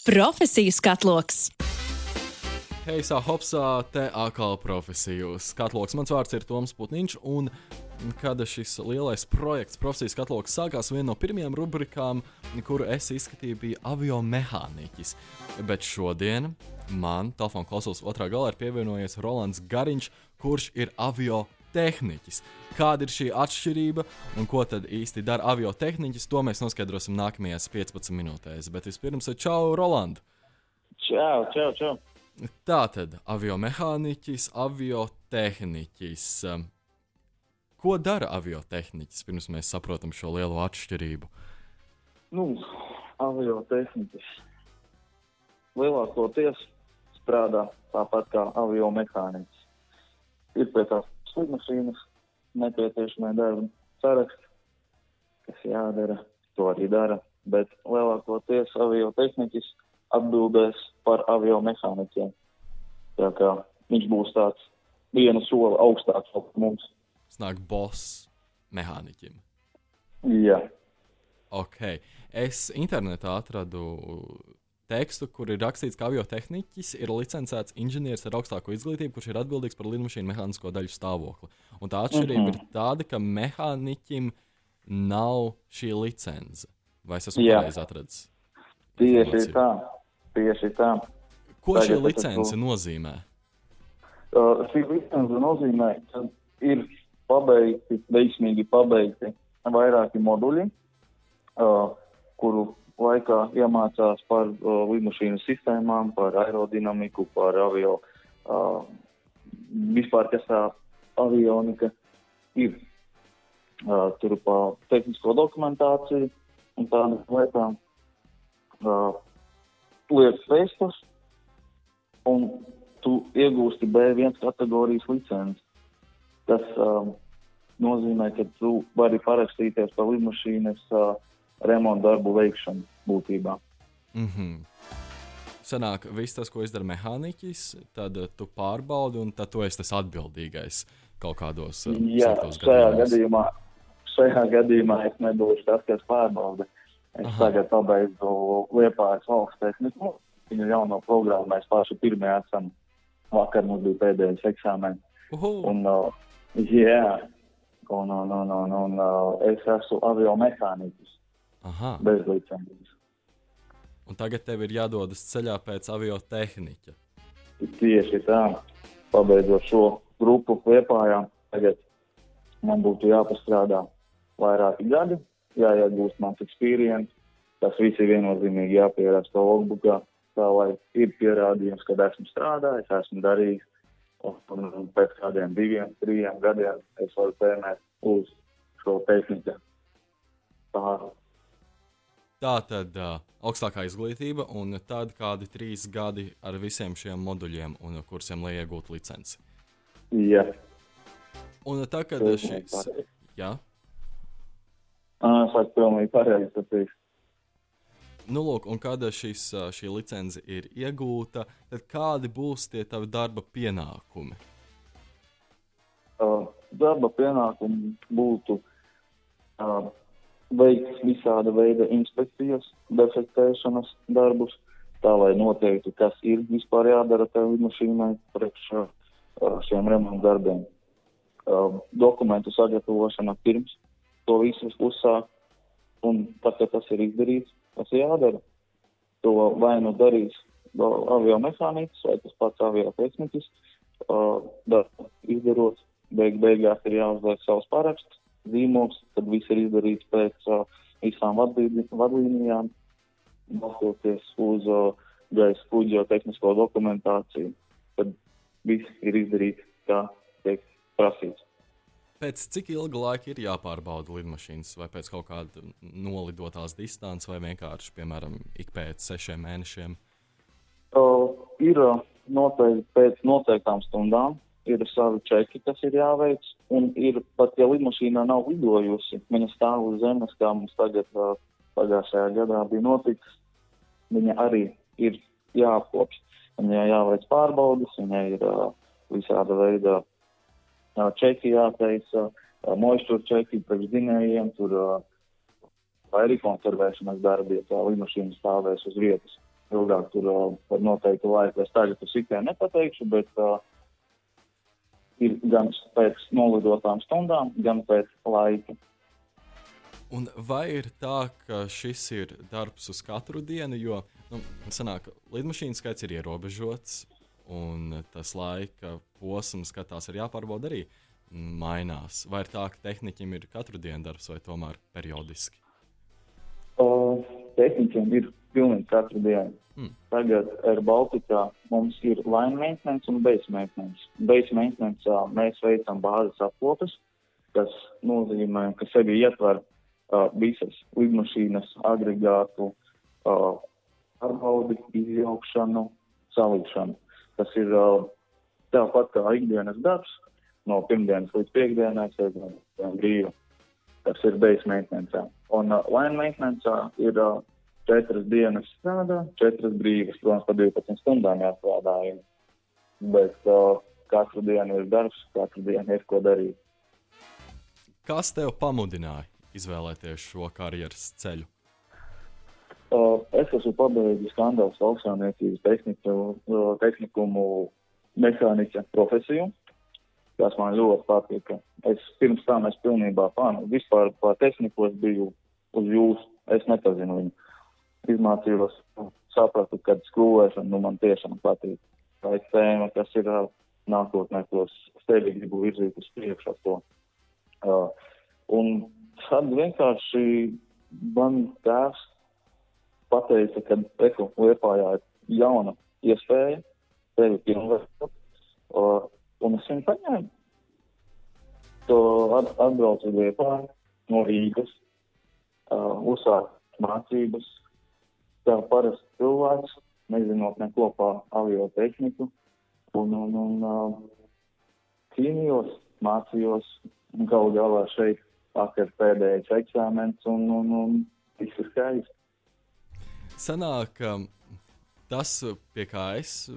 Profesiju skatloks! Heisā, hopsā, te atkal profesiju skatloks. Mans vārds ir Toms Putniņš, un kad šis lielais projekts, profesijas katloks, sākās, viena no pirmajām rubrikām, kuru es izskatīju, bija avio mehāniķis. Bet šodien man telefona klausulas otrā galā ir pievienojies Rolands Gariņš, kurš ir avio tehniķis. Kāda ir šī atšķirība un ko tad īsti dara avio tehniķis, to mēs noskaidrosim nākamajās 15 minūtēs. Bet vispirms, čau, Roland! Čau, čau, čau! Tā tad avio mehāniķis, avio tehniķis. Ko dara aviotehniķis, pirms mēs saprotam šo lielo atšķirību? Nu, aviotehniķis lielākoties strādā tāpat kā avio mehāniķis. Ir pie tās slidmašīnas nepieciešamie darbi saraksti, kas jādara, to arī dara, bet lielākoties aviotehniķis atbildēs par avio mehāniķiem. Tā kā viņš būs tāds viena soli augstāks par mums nāk boss mehāniķim. Jā. Ok. Es internetā atradu tekstu, kur ir rakstīts, ka aviotehniķis ir licencēts inženieris ar augstāko izglītību, kurš ir atbildīgs par lidmašīnu mehānisko daļu stāvokli. Un tā atšķirība mm -hmm. ir tāda, ka mehāniķim nav šī licence. Vai es esmu pareizi atradzis? Tieši tā. Tieši tā. Ko Tagad šī licence nozīmē? Uh, šī licence nozīmē, ka ir pabeigti, veiksmīgi pabeigti vairāki moduļi, uh, kuru laikā iemācās par uh, lidmašīnu sistēmām, par aerodinamiku, par avio, uh, vispār kas tā avionika ir. Uh, tur pa tehnisko dokumentāciju un tādām lietām uh, lietas testus, un tu iegūsti B1 kategorijas licenci. Tas um, nozīmē, ka tu vari parakstīties par lidmašīnas uh, remontu darbu veikšanu būtībā. Mm -hmm. Sanāk, viss tas, ko izdara mehāniķis, tad tu pārbaudi, un tad tu esi tas atbildīgais kaut kādos uh, Jā, šajā gadījumā, šajā gadījumā es nebūšu tas, kas pārbauda. Es Aha. tagad pabeidzu Liepājas valsts tehniku. Viņu jauno programmu mēs paši pirmie esam. Vakar mums bija pēdējais eksāmenis. Un, uh, Jā, un, un, un, un, un uh, es esmu avio mehāniķis. Aha. Bez licences. Un tagad tev ir jādodas ceļā pēc avio tehniķa. Tieši tā. Pabeidzot šo grupu liepājā, tagad man būtu jāpastrādā vairāki gadi, jāiegūst mans experience. Tas viss ir viennozīmīgi jāpieraksta logbookā, tā lai ir pierādījums, ka esmu strādājis, esmu darījis Un, pēc kādiem diviem, trim gadiem es varu tēmēt uz šo tehniku pāri. Tā tad uh, augstākā izglītība, un tad kādi trīs gadi ar visiem šiem moduļiem un kursiem, lai iegūtu licenci. Jā. Un tā, kad šis. Jā. Es saku, pilnīgi pareizi. Tas ir Nu, lūk, un kad šis, šī licence ir iegūta, tad kādi būs tie tavi darba pienākumi? Uh, darba pienākumi būtu uh, veikt visāda veida inspekcijas, defektēšanas darbus, tā lai noteiktu, kas ir vispār jādara tev lidmašīnai priekš uh, šiem remontu darbiem. Uh, dokumentu sagatavošana pirms to visu uzsākt, un tad, kad tas ir izdarīts, tas jādara. To vai nu darīs avio mehāniķis vai tas pats avio tehniķis, uh, izdarot, beig beigās ir jāuzliek savs paraksts, zīmogs, tad viss ir izdarīts pēc uh, visām vadlīnijām, balstoties uz uh, gaisa kuģa tehnisko dokumentāciju. Tad viss ir izdarīts, kā tiek prasīts. Pēc cik ilga laika ir jāpārbauda lidmašīnas, vai pēc kaut kāda nolidotās distances, vai vienkārši, piemēram, ik pēc sešiem mēnešiem? Uh, ir noteikti pēc noteiktām stundām, ir savi čeki, kas ir jāveic, un ir pat, ja lidmašīnā nav lidojusi, viņa stāv uz zemes, kā mums tagad pagājušajā gadā bija notiks, viņa arī ir jāapkopj. Viņai jāveic pārbaudas, viņai ir visāda veida čeki jātaisa, moisture čeki priekš zinējiem, tur vai arī konservēšanas darbi, ja tā lidmašīna stāvēs uz vietas. ilgāk tur par noteiktu laiku. Es tagad uz tikai nepateikšu, bet uh, ir gan pēc nolidotām stundām, gan pēc laika. Un vai ir tā, ka šis ir darbs uz katru dienu, jo nu, sanāk, lidmašīnu skaits ir ierobežots, un tas laika posms, kad tās ir jāpārbauda, arī mainās. Vai ir tā, ka tehniķim ir katru dienu darbs, vai tomēr periodiski? Uh, tehniķiem ir pilnīgi katru dienu. Hmm. Tagad ar Baltikā mums ir line maintenance un base maintenance. Base maintenance mēs veicam bāzes apkopes, kas nozīmē, ka sevi ietver uh, visas lidmašīnas agregātu uh, pārbaudi, izjaukšanu, salikšanu. Tas ir uh, tāpat kā ikdienas darbs, no pirmdienas līdz piekdienai, sēžam brīvi. Tas ir base maintenance. Un uh, line maintenance ir uh, četras dienas strādā, četras brīvas, protams, pa 12 stundām jāstrādā. Bet uh, katru dienu ir darbs, katru dienu ir ko darīt. Kas tev pamudināja izvēlēties šo karjeras ceļu? Uh, es esmu pabeidzis skandāls lauksaimniecības tehniku, uh, tehnikumu mehāniķa profesiju, kas man ļoti patika. Es pirms tam es pilnībā pārnu, vispār par tehniku es biju uz jūs, es nepazinu viņu izmācījos, sapratu, ka skrūvēšana nu, man tiešām patīk. Tā ir tēma, kas ir nākotnē, ko sevi gribu virzīt uz priekšu ar to. Uh, un tad vienkārši man tēvs pateica, ka Eko Liepājā ir jauna iespēja sevi pilnveidot, uh, un es viņu paņēmu. To atbraucu Liepājā no Rīgas, uh, uzsākt mācības, kā parasts cilvēks, nezinot neko par avio tehniku, un, un, un uh, cīnījos, mācījos, un galu galā šeit vakar pēdējais eksāmens, un, un, un viss ir skaisti. Sanāk, tas, pie kā es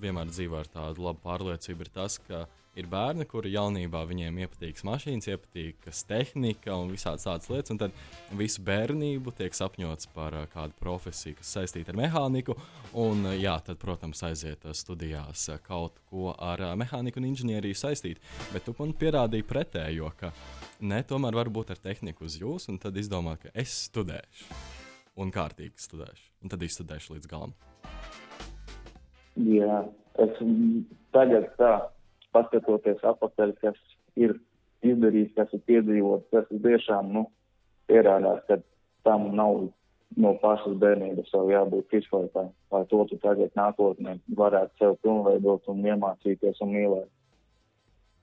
vienmēr dzīvoju ar tādu labu pārliecību, ir tas, ka ir bērni, kuri jaunībā viņiem iepatīk mašīnas, iepatīk tehnika un visādas tādas lietas. Un tad visu bērnību tiek sapņots par kādu profesiju, kas saistīta ar mehāniku. Un, jā, tad, protams, aiziet studijās kaut ko ar mehāniku un inženieriju saistīt. Bet tu man pierādīji pretējo, ka ne, tomēr var būt ar tehniku uz jums, un tad izdomāt, ka es studēšu. Un kārtīgi studēšu. Un tad izstudēšu līdz galam. Jā, es tagad tā paskatoties apakaļ, kas ir izdarīts, kas ir piedzīvots, tas ir tiešām nu, pierādās, ka tam nav no pašas bērnības jau jābūt izklaitai, lai to tu tagad nākotnē varētu sev pilnveidot un iemācīties un mīlēt.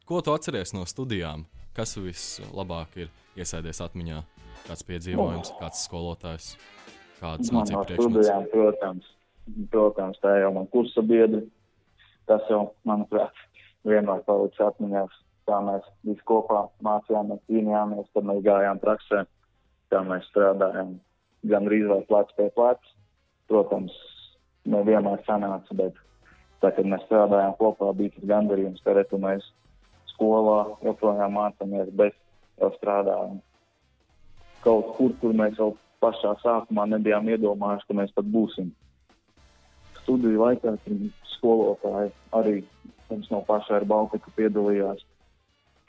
Ko tu atceries no studijām? Kas vislabāk ir iesēdies atmiņā? Kāds piedzīvojums, no. kāds skolotājs, kāds mācību priekšmets? Protams, protams, tā jau man kursa biedri. Tas jau, manuprāt, vienmēr paliks atmiņās, kā mēs visi kopā mācījāmies, cīnījāmies, tad mēs gājām praksē, kā mēs strādājām gan drīz vai plec pie plec. Protams, nevienmēr sanāca, bet tā, kad mēs strādājām kopā, bija tas gandarījums, ka retu mēs skolā joprojām mācāmies, bet jau strādājam kaut kur, kur mēs jau pašā sākumā nebijām iedomājuši, ka mēs pat būsim. Studiju laikā skolotāji arī Mums no paša ar Baltiku piedalījās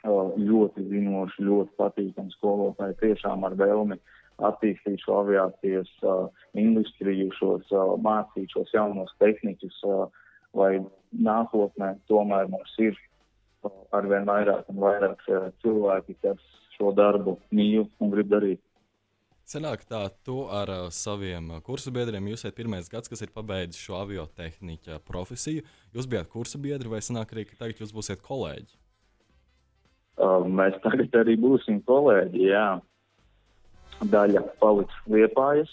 ļoti zinoši, ļoti patīkami skolotāji, tiešām ar vēlmi attīstīt šo aviācijas uh, industriju, šos uh, mācīt šos jaunos tehniķus, uh, lai nākotnē tomēr mums ir arvien vairāk un vairāk cilvēki, kas šo darbu mīl un grib darīt. Senāk tā, tu ar uh, saviem kursu biedriem, jūs esat pirmais gads, kas ir pabeidzis šo aviotehniķa profesiju. Jūs bijāt kursu biedri, vai sanāk arī, tagad jūs būsiet kolēģi? Uh, mēs tagad arī būsim kolēģi, jā. Daļa paliks Liepājas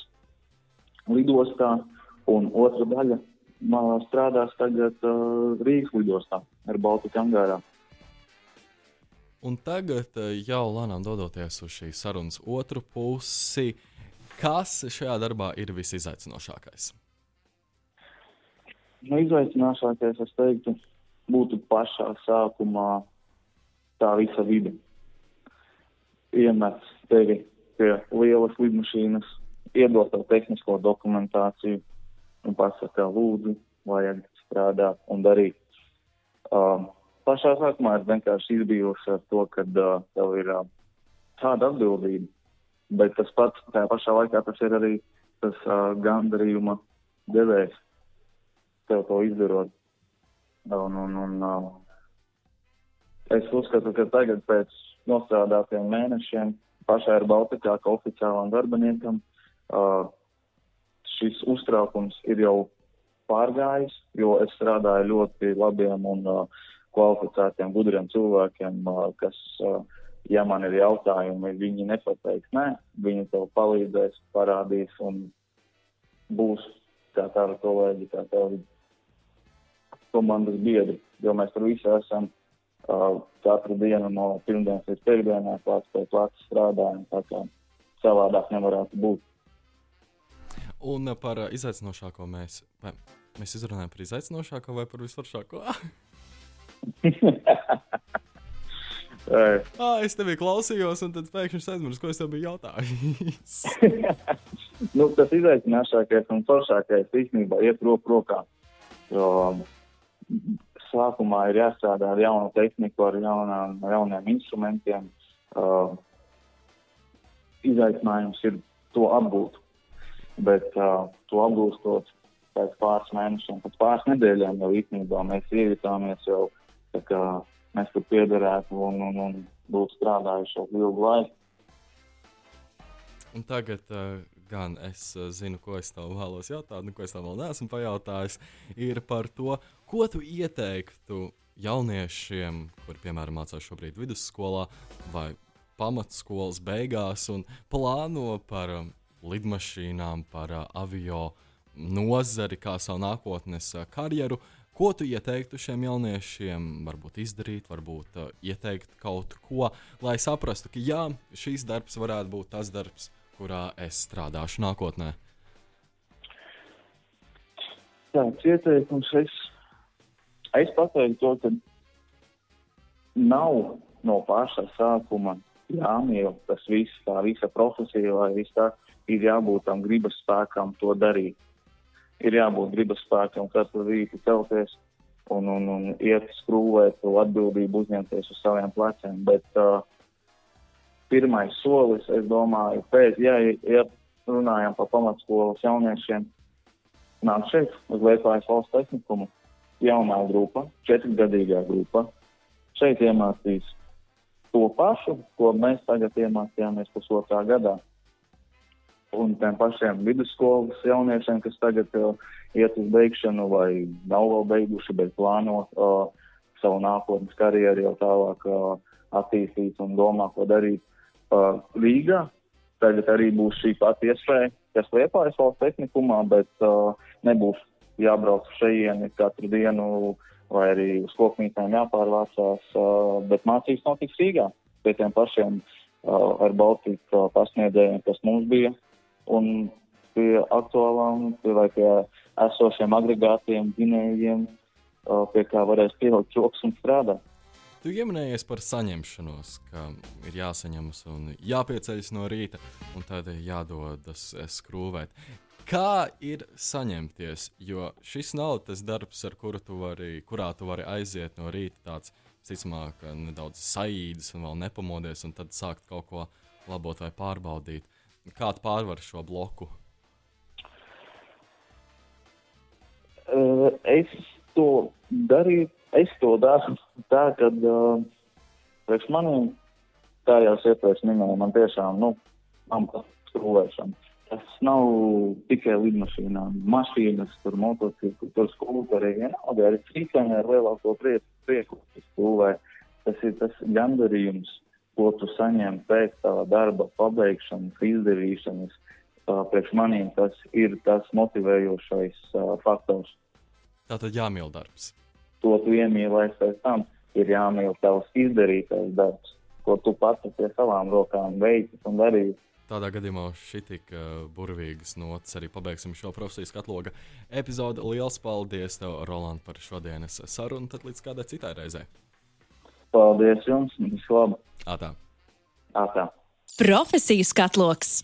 lidostā, un otra daļa strādās tagad uh, Rīgas lidostā ar Baltiku angārā. Un tagad eh, jau lēnām dodoties uz šīs sarunas otru pusi, kas šajā darbā ir visizaicinošākais? Nu, izaicinošākais, es teiktu, būtu pašā sākumā tā visa vide. Iemet tevi pie lielas lidmašīnas, iedot tev tehnisko dokumentāciju, un pasaka, lūdzu, vajag strādāt un darīt. Uh, pašā sākumā es vienkārši izbijuši ar to, ka uh, tev ir uh, tāda atbildība, bet tas pats tajā pašā laikā tas ir arī tas uh, gandarījuma devējs tev to izdarot. Un, un, un, uh, es uzskatu, ka tagad pēc nostrādātiem mēnešiem pašā ir Baltikā, ka oficiālam darbiniekam uh, šis uztraukums ir jau pārgājis, jo es strādāju ļoti labiem un uh, kvalificētiem, gudriem cilvēkiem, kas, ja man ir jautājumi, viņi nepateiks nē, viņi tev palīdzēs, parādīs un būs kā tāda kolēģi, kā tāda komandas biedri, jo mēs tur visi esam katru dienu no pirmdienas līdz piekdienai plāts pēc plāts strādājam, tā kā savādāk nevarētu būt. Un par izaicinošāko mēs, mēs izrunājam par izaicinošāko vai par visvaršāko? ah, es tevi klausījos, un tad pēkšņi aizmirsu, ko es tev biju jautājis. nu, tas izaicinošākais un foršākais īstenībā iet roku rokā. Jo sākumā ir jāstrādā ar jaunu tehniku, ar jaunām, jauniem instrumentiem. Uh, izaicinājums ir to apgūt, bet uh, to apgūstot pēc pāris mēnešiem, pēc pāris nedēļām jau īstenībā mēs ievitāmies jau, mēs tur piederētu un, un, un būtu strādājuši jau ilgu laiku. Un tagad uh, gan es uh, zinu, ko es tev vēlos jautāt, nu, ko es tev vēl neesmu pajautājis, ir par to, Ko tu ieteiktu jauniešiem, kuriem, piemēram, mācās šobrīd vidusskolā vai pamatskolas beigās un plāno par um, lidmašīnām, par uh, avio nozari, kā savu nākotnes uh, karjeru? Ko tu ieteiktu šiem jauniešiem, varbūt izdarīt, varbūt uh, ieteikt kaut ko, lai saprastu, ka jā, šīs darbs varētu būt tas darbs, kurā es strādāšu nākotnē? Tāds ieteikums es Es pateiktu to, ka nav no paša sākuma jāmīl tas viss, tā visa profesija, vai viss tā, ir jābūt tam gribas spēkam to darīt. Ir jābūt gribas spēkam katru rītu celties un, un, un iet skrūvēt, to atbildību uzņemties uz saviem pleciem. Bet uh, pirmais solis, es domāju, pēc, ja, ja runājam par pamatskolas jauniešiem, nāk šeit uz Lietuvas valsts tehnikumu jaunā grupa, četrgadīgā grupa, šeit iemācīs to pašu, ko mēs tagad iemācījāmies pusotrā gadā. Un tiem pašiem vidusskolas jauniešiem, kas tagad uh, iet uz beigšanu vai nav vēl beiguši, bet plāno uh, savu nākotnes karjeru jau tālāk uh, attīstīt un domā, ko darīt uh, Rīgā. Tagad arī būs šī pati iespēja, kas liepājas valsts tehnikumā, bet uh, nebūs jābrauc šejieni katru dienu, vai arī uz kokmītēm jāpārvācās, uh, bet mācības notiks Rīgā pie tiem pašiem uh, ar Baltiku pasniedzējiem, kas mums bija, un pie aktuālām, vai pie esošiem agregātiem, ginējiem, uh, pie kā varēs pielikt joks un strādāt. Tu pieminējies par saņemšanos, ka ir jāsaņemas un jāpieceļas no rīta, un tad jādodas skrūvēt. Kā ir saņemties? Jo šis nav tas darbs, ar kuru tu vari, kurā tu vari aiziet no rīta tāds, visticamāk, nedaudz saīdis un vēl nepamodies, un tad sākt kaut ko labot vai pārbaudīt. Kā tu pārvari šo bloku? Uh, es to darīju, es to daru tā, ka uh, priekš maniem, kā jau iepriekš minēju, man tiešām, nu, man patīk skrūvēšana Tas nav tikai lidmašīnām, mašīnas, tur motocikli, tur skulptūri, vienalga arī cīkāņi ar lielāko prieku, prieku stūvē. Tas ir tas gandarījums, ko tu saņem pēc tava darba pabeigšanas, izdarīšanas. Uh, priekš maniem tas ir tas motivējošais faktors. Tā tad jāmīl darbs. To tu iemīlēsi pēc tam, ir jāmīl tavs izdarītais darbs, ko tu pats pie savām rokām veici un darīji. Tādā gadījumā šī tik uh, burvīgas nots arī pabeigsim šo profesijas katloga epizodi. Lielas paldies, tev, Roland, par šodienas sarunu. Tad līdz kādai citai reizei. Paldies jums! Visu labu! Ātā! Ātā! Profesijas katloks!